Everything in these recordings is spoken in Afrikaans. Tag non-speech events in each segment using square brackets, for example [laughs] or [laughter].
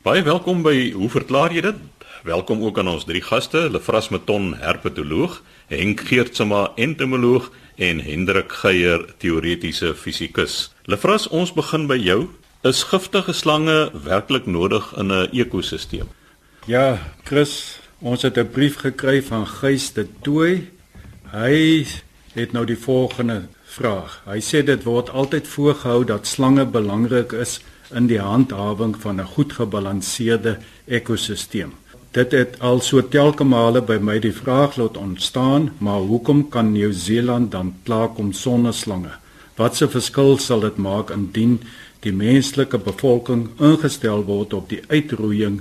Baie welkom by Hoe verklaar jy dit? Welkom ook aan ons drie gaste, Lefras Meton, herpetoloog, Henk Geertsma, entomoloog en Hendrik Geier, teoretiese fisikus. Lefras, ons begin by jou. Is giftige slange werklik nodig in 'n ekosisteem? Ja, Chris, ons het 'n brief gekry van Gys de Tooi. Hy het nou die volgende vraag. Hy sê dit word altyd voorgehou dat slange belangrik is in die handhawing van 'n goed gebalanseerde ekosisteem. Dit het al so telke male by my die vraag laat ontstaan, maar hoekom kan Nieu-Seeland dan klaarkom sonder slange? Wat se verskil sal dit maak indien die menslike bevolking ingestel word op die uitroeiing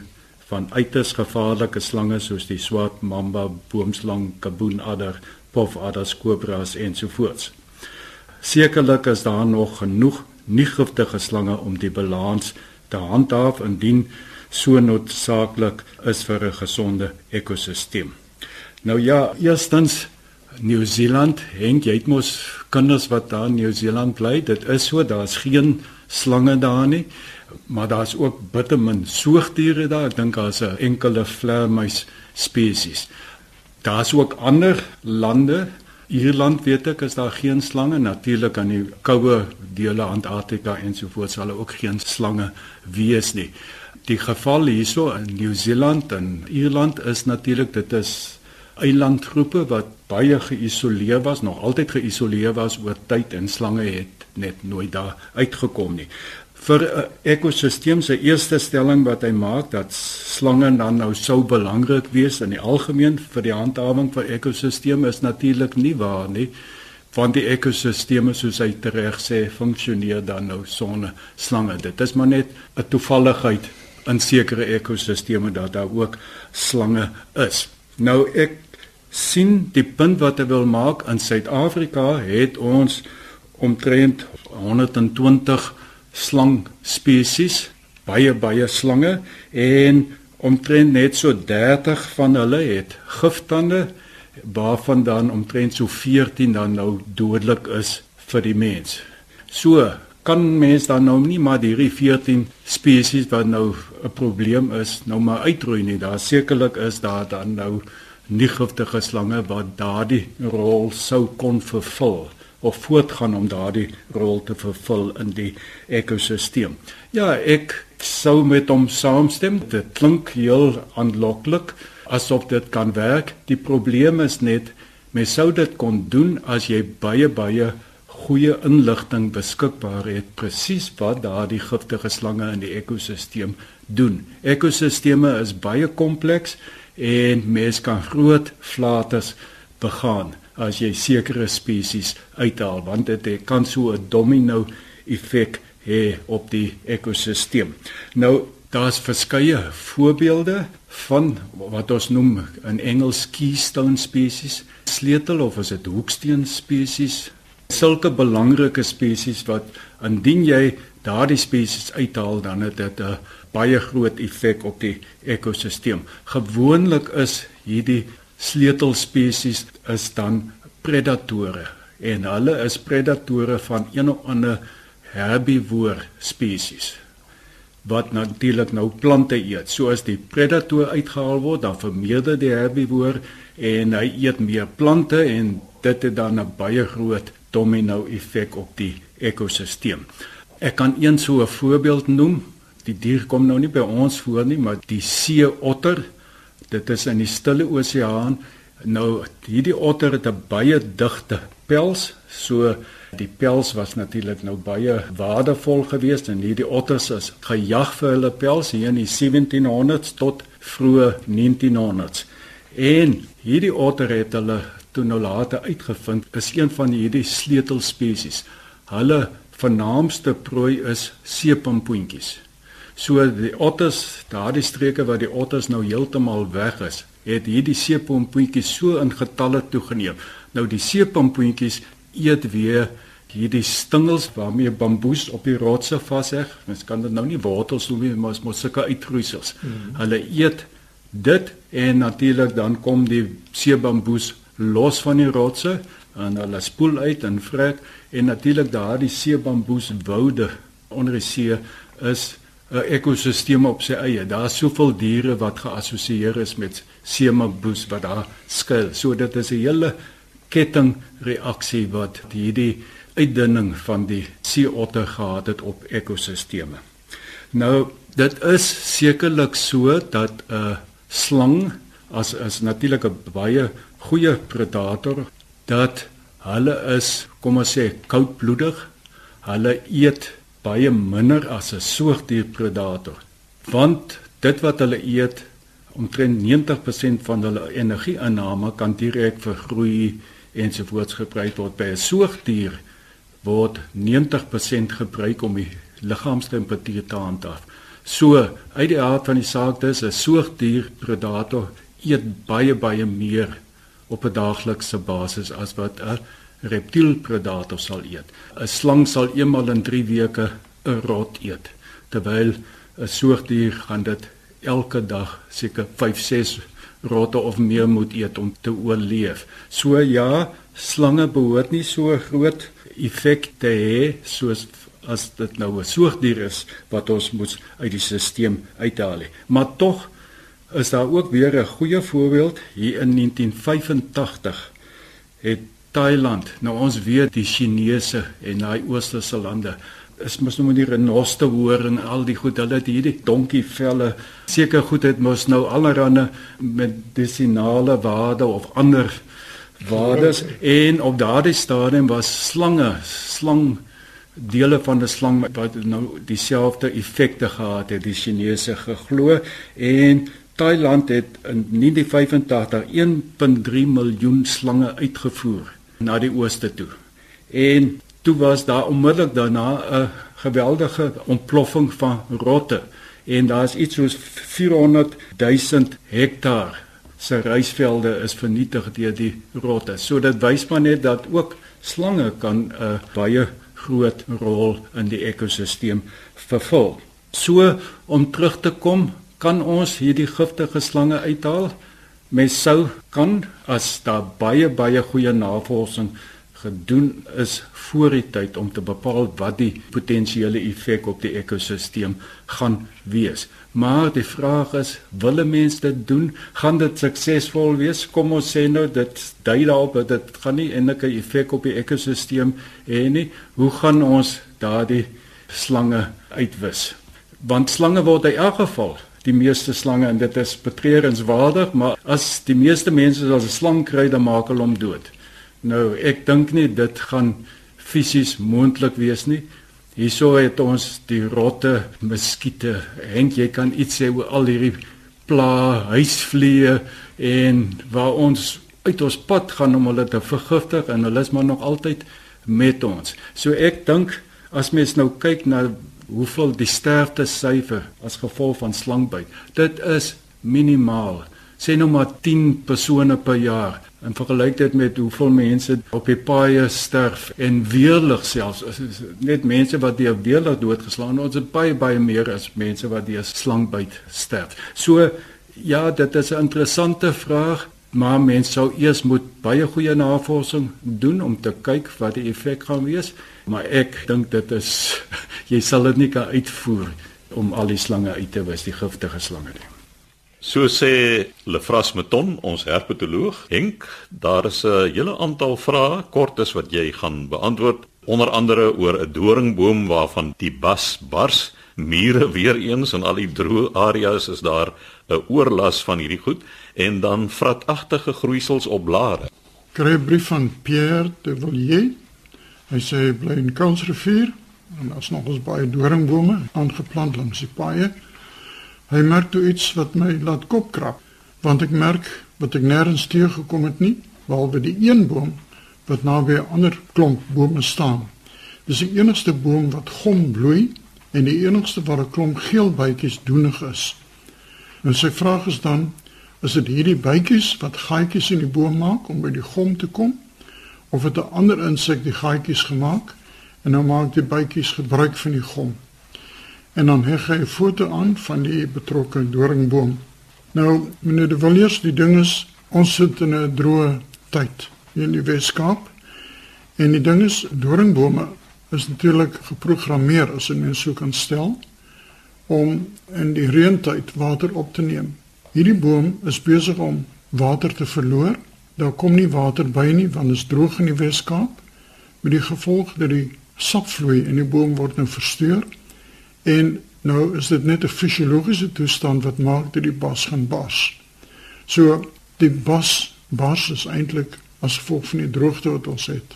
van uiters gevaarlike slange soos die swart mamba, boomslang, kaboenadder, pofadders, kobras ensovoorts? Sekerlik is daar nog genoeg nie giftige slange om die balans te handhaaf indien so noodsaaklik is vir 'n gesonde ekosisteem. Nou ja, eerstens Nieu-Seeland, Henk, jy het mos kinders wat daar in Nieu-Seeland bly. Dit is so, daar's geen slange daar nie, maar daar's ook bittermin soogdiere daar. Ek dink daar's 'n enkele vleermuis spesies. Daar's ook ander lande Ierland weet ek is daar geen slange natuurlik aan die koue dele Antarktika ensovoorts sal ook geen slange wees nie. Die geval hierso in Nieu-Seeland en Ierland is natuurlik dit is eilandgroepe wat baie geïsoleer was, nog altyd geïsoleer was oor tyd en slange het net nooit daar uitgekom nie vir 'n ekosisteem se eerste stelling wat hy maak dat slange dan nou sou belangrik wees in die algemeen vir die handhawing van ekosisteme is natuurlik nie waar nie want die ekosisteme soos hy tereg sê funksioneer dan nou sonder slange. Dit is maar net 'n toevalligheid in sekere ekosisteme dat daar ook slange is. Nou ek sien die punt wat hy wil maak in Suid-Afrika het ons omtrent 120 slang spesies, baie baie slange en omtrent net so 30 van hulle het giftande waarvan dan omtrent so 14 dan nou dodelik is vir die mens. So kan mens dan nou nie maar die 14 spesies wat nou 'n probleem is nou maar uitroei nie. Daar sekerlik is daar dan nou nie giftige slange wat daardie rol sou kon vervul of voortgaan om daardie rol te vervul in die ekosisteem. Ja, ek sou met hom saamstem. Dit klink heel aanloklik asof dit kan werk. Die probleem is net mens sou dit kon doen as jy baie baie goeie inligting beskikbaar het presies wat daardie giftige slange in die ekosisteem doen. Ekosisteme is baie kompleks en mens kan groot vlates begaan as jy sekere spesies uithaal want dit kan so 'n domino effek hê op die ekosisteem. Nou daar's verskeie voorbeelde van wat ons noem in Engels keystone spesies, sleutel of is dit hoeksteen spesies, sulke belangrike spesies wat indien jy daardie spesies uithaal dan het dit 'n baie groot effek op die ekosisteem. Gewoonlik is hierdie sleutelspesies is dan predatore en hulle is predatore van een of ander herbivoor spesies wat natuurlik nou plante eet. So as die predator uitgehaal word, dan vermeerder die herbivoor en hy eet meer plante en dit het dan 'n baie groot domino effek op die ekosisteem. Ek kan een so 'n voorbeeld noem. Die dier kom nou nie by ons voor nie, maar die seeotter Dit is in die Stille Oseaan. Nou hierdie otter het 'n baie digte pels, so die pels was natuurlik nou baie waardevol geweest en hierdie otters is gejag vir hulle pels hier in die 1700s tot vroeë 1900s. En hierdie otter het hulle toe nou later uitgevind is een van hierdie sleutelspesies. Hulle vernaamste prooi is seepompoentjies. So die otters, daardie streke waar die otters nou heeltemal weg is, het hierdie seepompoentjies so in getalle toegeneem. Nou die seepompoentjies eet weer hierdie stingels waarmee bamboes op die rotse vasheg. Mens kan dit nou nie wortels noem nie, maar mos sulke uitgroeisels. Hmm. Hulle eet dit en natuurlik dan kom die seebamboes los van die rotse en hulle spoel uit en vrek en natuurlik daardie seebamboes woude onder die see is 'n ekosisteem op sy eie. Daar's soveel diere wat geassosieer is met seemagboes wat daar skuil. So dit is 'n hele kettingreaksie wat hierdie uitdunning van die seeotter gehad het op ekosisteme. Nou dit is sekerlik so dat 'n slang as is natuurlik 'n baie goeie predator dat hulle is kom ons sê koudbloedig. Hulle eet baie minder as 'n soogdierpredator. Want dit wat hulle eet, omtrent 90% van hulle energieinname kan direk vir groei ensovoorts gebruik word by 'n soogdier word 90% gebruik om die liggaamstemperatuur te handhaaf. So, uit die aard van die saak dis 'n soogdierpredator eet baie baie meer op 'n daaglikse basis as wat 'n reptielpredator sal eet. 'n Slang sal eenmal in 3 weke 'n rot eet, terwyl 'n soogdier gaan dit elke dag seker 5, 6 rotte of meer moet eet om te oorleef. So ja, slange behoort nie so groot effek te hê soos as dit nou 'n soogdier is wat ons moet uit die stelsel uithaal. Maar tog is daar ook weer 'n goeie voorbeeld hier in 1985 het Thailand. Nou ons weet die Chinese en daai oosterse lande is mos nou die renoste hoor en al die goed. Hulle het hierdie donkie velle. Seker goed het mos nou allerhande medisinale waarde of ander waardes en op daardie stadium was slange, slang dele van 'n slang wat nou dieselfde effekte gehad het die Chinese geglo en Thailand het in 1985 1.3 miljoen slange uitgevoer na die ooste toe. En toe was daar onmiddellik daarna 'n geweldige ontploffing van rotte en daar's iets soos 400 000 hektaar se rysvelde is vernietig deur die rotte. So dit wys maar net dat ook slange kan 'n baie groot rol in die ekosisteem vervul. So om terug te kom, kan ons hierdie giftige slange uithaal? Mens sou kan as daar baie baie goeie navorsing gedoen is voor die tyd om te bepaal wat die potensiële effek op die ekosisteem gaan wees. Maar die vraag is, wil 'n mens dit doen? Gaan dit suksesvol wees? Kom ons sê nou dit dui daarop dat dit gaan nie enige effek op die ekosisteem hê nie. Hoe gaan ons daardie slange uitwis? Want slange word in elk geval die meeste slange en dit is betreurenswaardig, maar as die meeste mense as 'n slang kry, dan maak hulle hom dood. Nou, ek dink nie dit gaan fisies moontlik wees nie. Hierso het ons die rotte, muskiete. Henk, jy kan iets sê oor al hierdie pla huisvliee en waar ons uit ons pad gaan om hulle te vergiftig en hulle is maar nog altyd met ons. So ek dink as mens nou kyk na hoeveel die sterfte syfer as gevolg van slangbyt, dit is minimaal. Sê nou maar 10 persone per jaar. En vergelyk dit met hoeveel mense op die paaie sterf. En weerlig selfs. Net mense wat deur weerlig doodgeslaan ons het baie baie meer as mense wat deur slangbyt sterf. So ja, dit is 'n interessante vraag, maar mense sou eers moet baie goeie navorsing doen om te kyk wat die effek gaan wees, maar ek dink dit is [laughs] jy sal dit nie kan uitvoer om al die slange uit te wis, die giftige slange nie. So sê Lefras Meton, ons herpetoloog, Henk, daar is 'n hele aantal vrae kortes wat jy gaan beantwoord, onder andere oor 'n doringboom waarvan die bas bars, mure weer eens en al die droë areas is daar 'n oorlas van hierdie goed en dan vratagtige groeisels op blare. Kry 'n brief van Pierre de Villiers. Hy sê hy bly in Kansrivier en daar's nog ons baie doringbome aangeplant langs die paaie. Hy merk toe iets wat my laat kop krap, want ek merk wat ek nêrens teë gekom het nie, behalwe die een boom wat naby 'n ander klomp bome staan. Dis die enigste boom wat gom bloei en die enigste waar 'n klomp geel bytjies doenig is. En sy vraag is dan, is dit hierdie bytjies wat gaatjies in die boom maak om by die gom te kom of het 'n ander insek die gaatjies gemaak en nou maak die bytjies gebruik van die gom? en dan heg hy 'n foto aan van die betrokke doringboom. Nou, meneer De Villiers, die ding is ons sit in 'n droë tyd in die Weskaap. En die ding is doringbome is natuurlik geprogrammeer as 'n mens sou kan stel om in die reentyd water op te neem. Hierdie boom is besig om water te verloor. Daar kom nie water by nie want dit is droog in die Weskaap met die gevolg dat die sapvloei in die boom word nou versteur en nou is dit net 'n fisiologiese toestand wat maak dat die bas gaan bars. So die bas bars is eintlik as gevolg van die droogte wat ons het.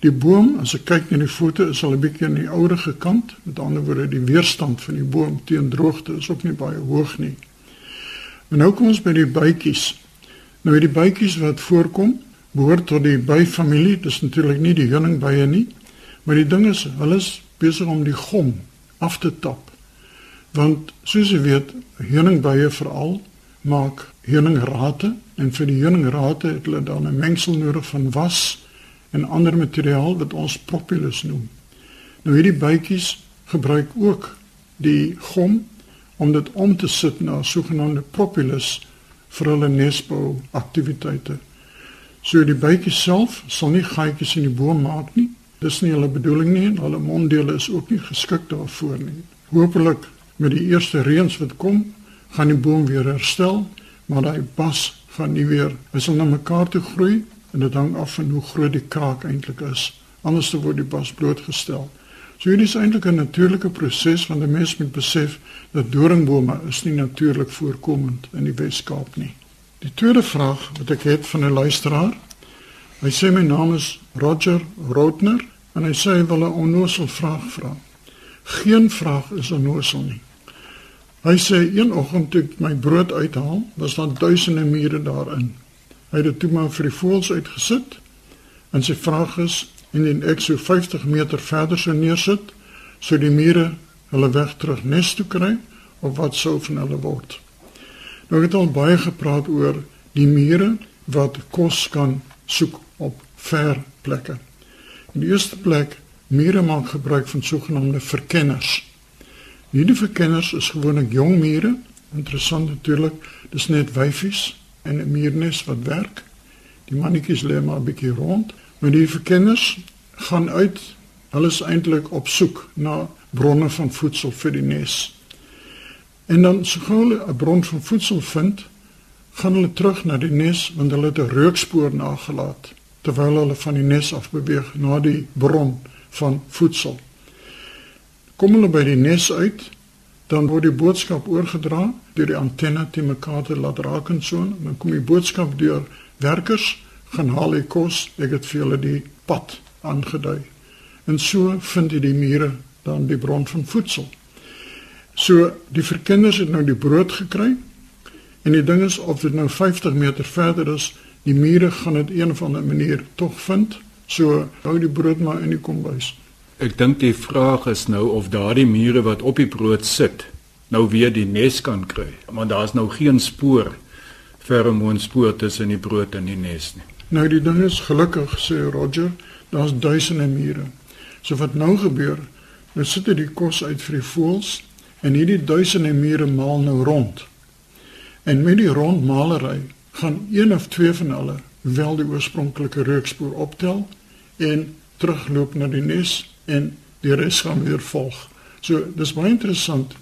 Die boom, as ek kyk na die foto, is al 'n bietjie aan die ouerige kant. Met ander woorde, die weerstand van die boom teen droogte is ook nie baie hoog nie. Maar nou kom ons by die bytjies. Nou die bytjies wat voorkom, behoort tot die byfamilie. Dis natuurlik nie die heuningbye nie, maar die ding is, hulle is besig om die gom af te tap. Want soos jy weet, heuningbye veral maak heuningrate en vir die heuningrate het hulle dan 'n mengsel nodig van was en ander materiaal wat ons propolis noem. Nou hierdie bytjies gebruik ook die gom om dit om te sit na sogenaamde propolis vir hulle nesbou aktiwiteite. So die bytjies self sal nie gaatjies in die boom maak nie. Dis nie hulle bedoeling nie en hulle monddele is ook nie geskik daarvoor nie. Hoopelik met die eerste reëns wat kom, gaan die boom weer herstel, maar daai bas gaan nie weer hy sal na mekaar toe groei en dit hang af van hoe groot die kraak eintlik is. Anders word die bas blootgestel. So hierdie is eintlik 'n natuurlike proses want 'n mens moet besef dat doringbome is nie natuurlik voorkomend in die Wes-Kaap nie. Die tweede vraag wat ek het van 'n luisteraar. Hy sê my naam is Roger Rotner en hy sê hy wil 'n onnoosel vraag vra. Geen vraag is onnoosel nie. Hy sê een oggend toe ek my brood uithaal, was daar duisende mure daarin. Hy het dit toe maar vir die voëls uitgesit. En sy vraag is indien ek so 50 meter verder sou neersit, sou die mure hulle weg terug nes toe kry of wat sou van hulle word? Nou het al baie gepraat oor die mure wat kos kan soek op ver plekke. In die eerste plek, mure maak gebruik van sogenaamde verkenners. Hierdie verkenners is gewoonlik jong mure, interessant natuurlik, dis net wyfies en 'n muurnes wat werk. Die mannetjies lê maar 'n bietjie rond, maar die verkenners gaan uit. Hulle is eintlik op soek na bronne van voedsel vir die nes. En dan sou hulle 'n bron van voedsel vind, gaan hulle terug na die nes want hulle het 'n rookspoor nagelaat terwyl hulle van die nes af beweeg na die bron van voedsel. Kom hulle by die nes uit, dan word die boodskap oorgedra deur die antenne te mekaar te laat raak en so en dan kom die boodskap deur werkers gaan haal die kos ek het vir hulle die pad aangedui en so vind jy die mure dan die bron van voedsel so die verkenners het nou die brood gekry en die ding is of dit nou 50 meter verder is die mure gaan dit een van 'n manier tog vind so hou die brood maar in die kombuis Ek dink die vraag is nou of daardie mure wat op die brood sit nou weer die nes kan kry. Want daar's nou geen spoor feromoonspoor tussen die brood en die nes nie. Nou die ding is gelukkig sê Roger, daar's duisende mure. So wat nou gebeur, nou sit dit die kos uit vir die voëls en hierdie duisende mure maal nou rond. En met die rondmalery gaan een of twee van hulle wel die oorspronklike rookspoor optel en terugloop na die nes en die res gaan weer volg. So dis baie interessant.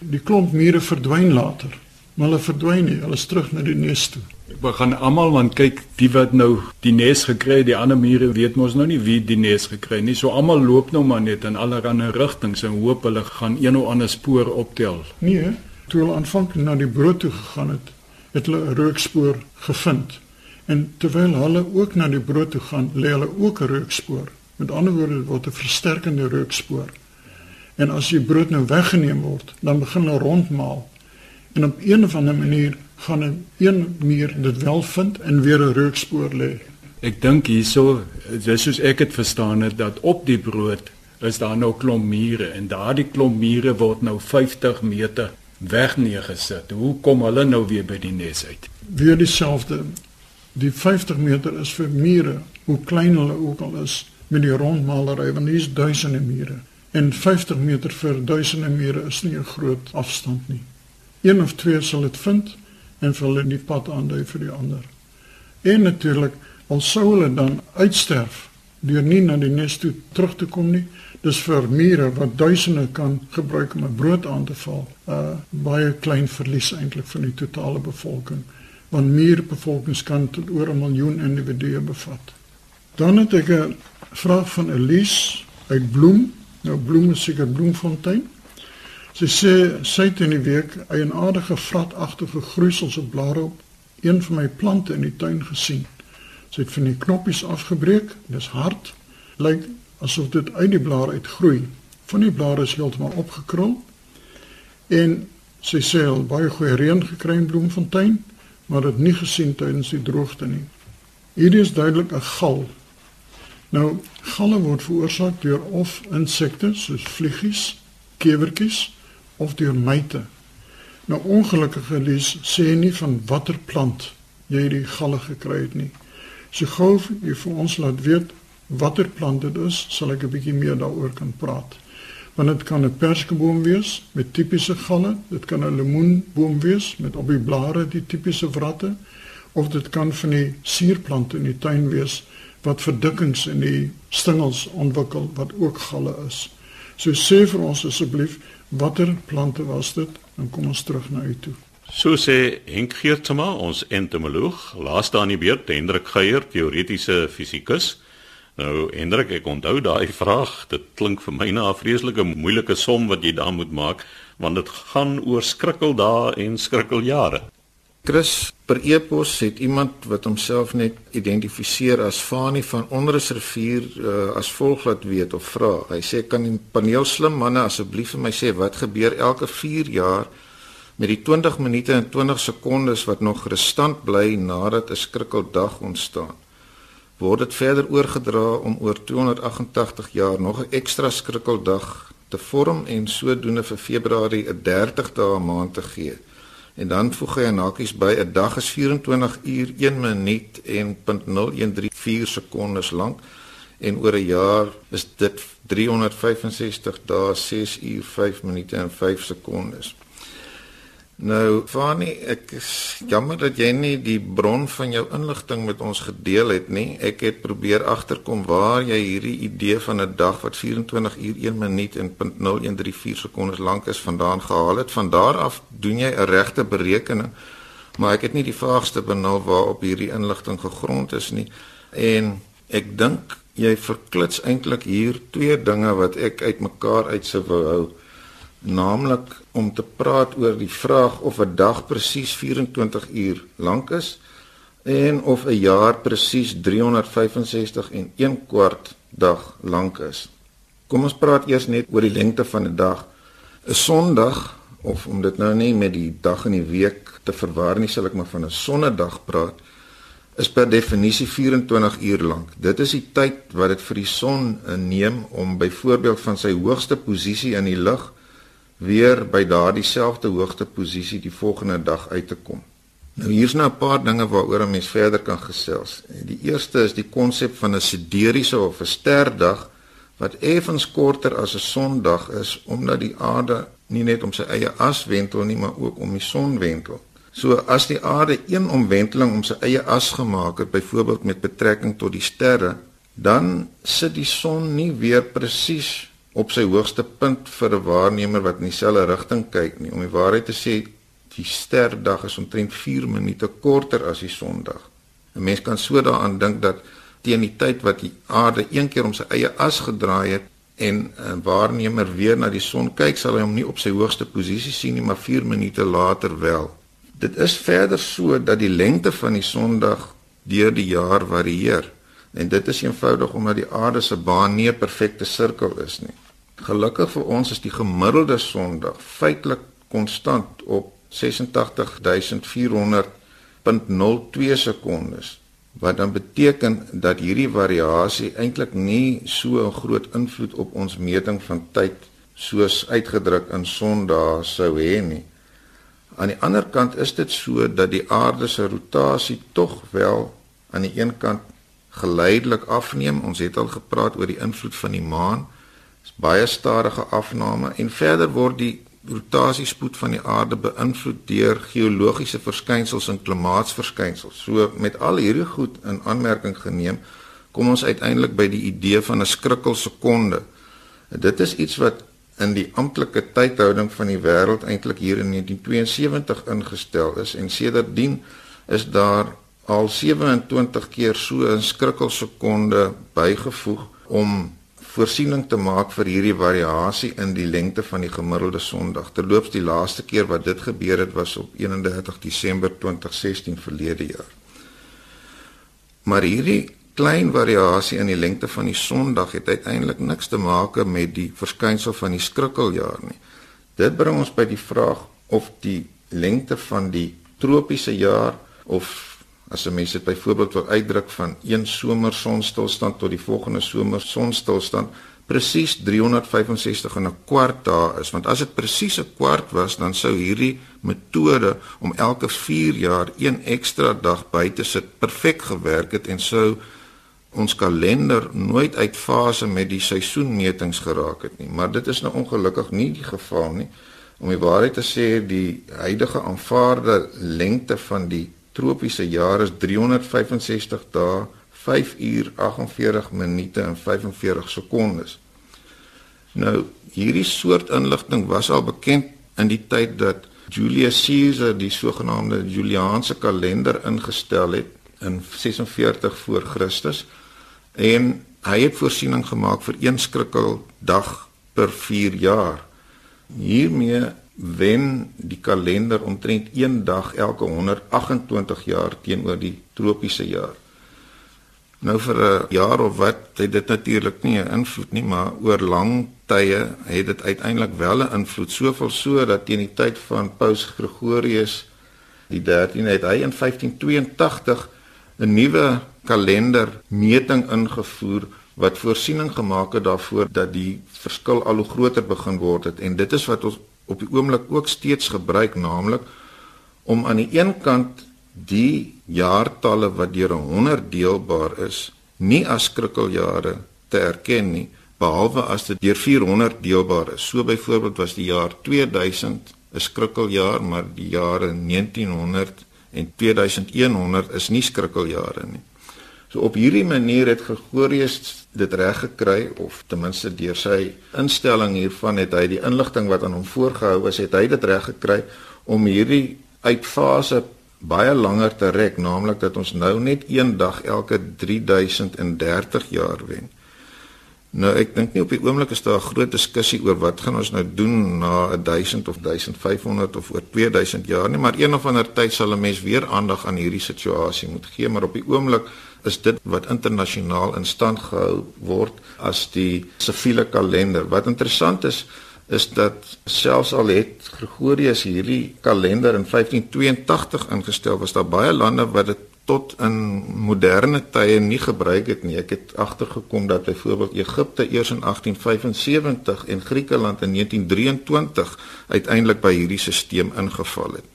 Die klomp mure verdwyn later, maar hulle verdwyn nie, hulle is terug na die nes toe. Ek gaan almal want kyk, die wat nou die nes gekry het, die ander mure weet mos nou nie wie die nes gekry nie. So almal loop nou maar net in allerlei rigtings en hoop hulle gaan een of ander spoor optel. Nee, toe hulle aanvanklik na die brood toe gegaan het, het hulle 'n rookspoor gevind. En terwyl hulle ook na die brood toe gaan, lê hulle ook 'n rookspoor. Met ander woorde word 'n versterkende rookspoor. En as die brood nou weggeneem word, dan begin hulle rondmaal. En op een of ander manier gaan 'n een muur dit wel vind en weer 'n rookspoor lê. Ek dink hierso, dis soos ek dit verstaan het dat op die brood is daar nou klomp mure en daardie klomp mure word nou 50 meter weg neergesit. Hoe kom hulle nou weer by die nes uit? Weer dieselfde. Die 50 meter is vir mure, hoe klein hulle ook al is met die rondmalery want hier is duisende mure en 50 meter vir duisende mure is nie 'n groot afstand nie. Een of twee sal dit vind en vir hulle die pad aandui vir die ander. En natuurlik al sou hulle dan uitsterf deur nie na die nes toe terug te kom nie. Dis vir mure wat duisende kan gebruik om 'n brood aan te val. 'n uh, Baie klein verlies eintlik van die totale bevolking. Want muurbevolkings kan tot oor 'n miljoen individue bevat. Dan het ek 'n vraag van Elise uit Bloem. Nou Bloem is seker Bloemfontein. Sy sê sy het in die week 'n eienaardige vratagtige groeisels op blare op een van my plante in die tuin gesien. Sy het van die knoppies afgebreek. Dis hard. Lyk asof dit uit die blare uitgroei. Van die blare is heeltemal opgekrul. En sy sê al baie goeie reën gekry in Bloemfontein, maar dit nie gesien tydens die droogte nie. Hierdie is duidelik 'n gal. Nou, galle word veroorsaak deur of insekte soos vliegies, kewertjies of deur myte. Nou ongelukkige lees sê nie van watter plant jy hierdie galle gekry het nie. So gou jy vir ons laat weet watter plant dit is, sal ek 'n bietjie meer daaroor kan praat. Want dit kan 'n perskeboom wees met tipiese galle, dit kan 'n lemoenboom wees met op die blare die tipiese wratte of dit kan van die suurplante in die tuin wees wat verdikkings in die stingels ontwikkel wat ook galle is. So sê vir ons asseblief watter plante was dit? Dan kom ons terug na u toe. So sê Henk Geertsma, ons entomoloog, laaste aan die beurt Hendrik Geier, teoretiese fisikus. Nou Hendrik, ek onthou daai vraag. Dit klink vir my na 'n vreeslike moeilike som wat jy daar moet maak, want dit gaan oor skrikkeldae en skrikkeljare. Chris per e-pos het iemand wat homself net identifiseer as Fani van Ondersrivier uh, as volg laat weet of vra. Hy sê kan die paneel slim manne asseblief vir my sê wat gebeur elke 4 jaar met die 20 minute en 20 sekondes wat nog restant bly nadat 'n skrikkeldag ontstaan? Word dit verder oorgedra om oor 288 jaar nog 'n ekstra skrikkeldag te vorm en sodoende vir Februarie 'n 30 dae maand te gee? En dan voeg hy 'n hakies by 'n dag is 24 uur 1 minuut en 0.0134 sekondes lank en oor 'n jaar is dit 365 dae 6 uur 5 minute en 5 sekondes. Nou, Fani, ek is jammer dat jy nie die bron van jou inligting met ons gedeel het nie. Ek het probeer agterkom waar jy hierdie idee van 'n dag wat 24 uur 1 minuut en 0.0134 sekondes lank is vandaan gehaal het. Van daar af doen jy 'n regte berekening, maar ek het nie die vaagste benul waarop hierdie inligting gegrond is nie. En ek dink jy verklits eintlik hier twee dinge wat ek uitmekaar uit sou wou hou naamlik om te praat oor die vraag of 'n dag presies 24 uur lank is en of 'n jaar presies 365 en 1 kwart dag lank is. Kom ons praat eers net oor die lengte van 'n dag. 'n Sondag of om dit nou nie met die dag in die week te verwar nie, sal ek maar van 'n sonnedag praat is per definisie 24 uur lank. Dit is die tyd wat dit vir die son neem om byvoorbeeld van sy hoogste posisie in die lug weer by daardie selfde hoogte posisie die volgende dag uit te kom. Nou hier's nou 'n paar dinge waaroor 'n mens verder kan gesels. Die eerste is die konsep van 'n sideriese of 'n sterdag wat effens korter as 'n sondag is omdat die aarde nie net om sy eie as wentel nie, maar ook om die son wentel. So as die aarde een omwenteling om sy eie as gemaak het, byvoorbeeld met betrekking tot die sterre, dan sit die son nie weer presies op sy hoogste punt vir 'n waarnemer wat in dieselfde rigting kyk nie. Om die waarheid te sê, die sterdag is omtrent 4 minute korter as die sondag. 'n Mens kan so daaraan dink dat teen die tyd wat die aarde een keer om sy eie as gedraai het en 'n waarnemer weer na die son kyk, sal hy hom nie op sy hoogste posisie sien nie, maar 4 minute later wel. Dit is verder so dat die lengte van die sondag deur die jaar varieer. En dit is eenvoudig omdat die aarde se baan nie 'n perfekte sirkel is nie. Gelukkig vir ons is die gemiddelde Sondag feitelik konstant op 86400.02 sekondes wat dan beteken dat hierdie variasie eintlik nie so 'n groot invloed op ons meting van tyd soos uitgedruk in Sondae sou hê nie. Aan die ander kant is dit so dat die aarde se rotasie tog wel aan die een kant geleidelik afneem. Ons het al gepraat oor die invloed van die maan is baie stadige afname en verder word die rotasiespoed van die aarde beïnvloed deur geologiese verskynsels en klimaatsverskynsels. So met al hierdie goed in aanmerking geneem, kom ons uiteindelik by die idee van 'n skrikkelsekonde. Dit is iets wat in die amptelike tydhouding van die wêreld eintlik hier in 1972 ingestel is en sedertdien is daar al 27 keer so 'n skrikkelsekonde bygevoeg om voorsiening te maak vir hierdie variasie in die lengte van die gemiddelde Sondag. Terloops die laaste keer wat dit gebeur het was op 31 Desember 2016 verlede jaar. Maar hierdie klein variasie in die lengte van die Sondag het uiteindelik niks te maak met die verskynsel van die skrikkeljaar nie. Dit bring ons by die vraag of die lengte van die tropiese jaar of as 'n mens dit byvoorbeeld wil uitdruk van een somersonstilstand tot die volgende somersonstilstand presies 365 en 'n kwart dae is. Want as dit presies 'n kwart was dan sou hierdie metode om elke 4 jaar een ekstra dag by te sit perfek gewerk het en sou ons kalender nooit uit fase met die seisoenmetings geraak het nie. Maar dit is nou ongelukkig nie die geval nie. Om die waarheid te sê die huidige aanvaarde lengte van die tropiese jaar is 365 dae, 5 uur 48 minute en 45 sekondes. Nou, hierdie soort inligting was al bekend in die tyd dat Julius Caesar die sogenaamde Juliaanse kalender ingestel het in 46 voor Christus en hy het voorsiening gemaak vir een skrikkeldag per 4 jaar. Hiermee wen die kalender omtrent een dag elke 128 jaar teenoor die tropiese jaar. Nou vir 'n jaar of wat het dit natuurlik nie 'n invloed nie, maar oor lang tye het dit uiteindelik wel 'n invloed, soveel so dat teen die tyd van Paus Gregorius die 13 het hy in 1582 'n nuwe kalendermeting ingevoer wat voorsiening gemaak het daarvoor dat die verskil al hoe groter begin word het en dit is wat ons op die oomblik ook steeds gebruik naamlik om aan die een kant die jaartalle wat deur 100 deelbaar is nie as skrikkeljare te erken nie behalwe as dit deur 400 deelbaar is. So byvoorbeeld was die jaar 2000 'n skrikkeljaar, maar die jare 1900 en 2100 is nie skrikkeljare nie. So op hierdie manier het Gregorius dit reg gekry of ten minste deur sy instelling hiervan het hy die inligting wat aan hom voorgehou is, het hy dit reg gekry om hierdie uitfase baie langer te rek, naamlik dat ons nou net een dag elke 3030 jaar wen. Nou ek dink nie op die oomblik is daar 'n groot diskussie oor wat gaan ons nou doen na 1000 of 1500 of oor 2000 jaar nie, maar een of ander tyd sal 'n mens weer aandag aan hierdie situasie moet gee, maar op die oomblik is dit wat internasionaal in stand gehou word as die siviele kalender. Wat interessant is is dat selfs al het Gregorius hierdie kalender in 1582 ingestel, was daar baie lande wat dit tot in moderne tye nie gebruik het nie. Ek het agtergekom dat byvoorbeeld Egipte eers in 1875 en Griekeland in 1923 uiteindelik by hierdie stelsel ingeval het.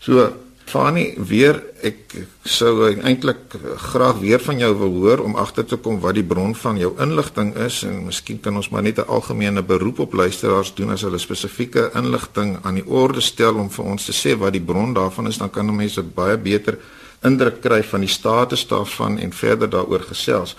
So Fani, weer ek sou eintlik graag weer van jou wil hoor om agter te kom wat die bron van jou inligting is en miskien kan ons maar net 'n algemene beroep op luisteraars doen as hulle spesifieke inligting aan die orde stel om vir ons te sê wat die bron daarvan is, dan kan mense baie beter indruk kry van die status daarvan en verder daaroor gesels.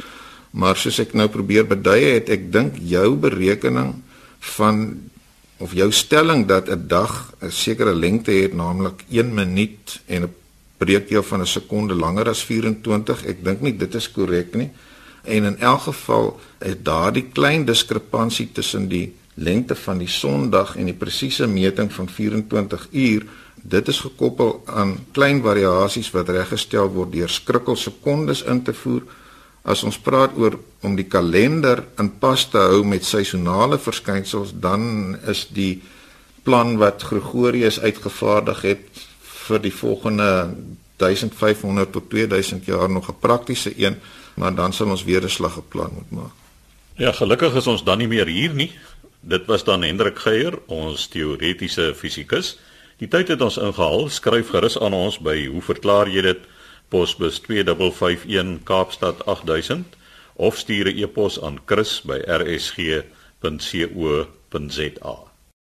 Maar soos ek nou probeer beduie het, ek dink jou berekening van of jou stelling dat 'n dag 'n sekere lengte het, naamlik 1 minuut en 'n breekdeel van 'n sekonde langer as 24, ek dink nie dit is korrek nie. En in elk geval is daardie klein diskrepansie tussen die lengte van die Sondag en die presiese meting van 24 uur Dit is gekoppel aan klein variasies wat reggestel word deur skrikkelsekondes in te voer. As ons praat oor om die kalender in pas te hou met seisonale verskynsels, dan is die plan wat Gregorius uitgevaardig het vir die volgende 1500 tot 2000 jaar nog 'n praktiese een, maar dan sal ons weer 'n slag op plan moet maak. Ja, gelukkig is ons dan nie meer hier nie. Dit was dan Hendrik Geier, ons teoretiese fisikus. Die tyd het ons ingehaal. Skryf gerus aan ons by hoe verklaar jy dit? Posbus 2551 Kaapstad 8000 of stuur 'n e-pos aan chris@rsg.co.za.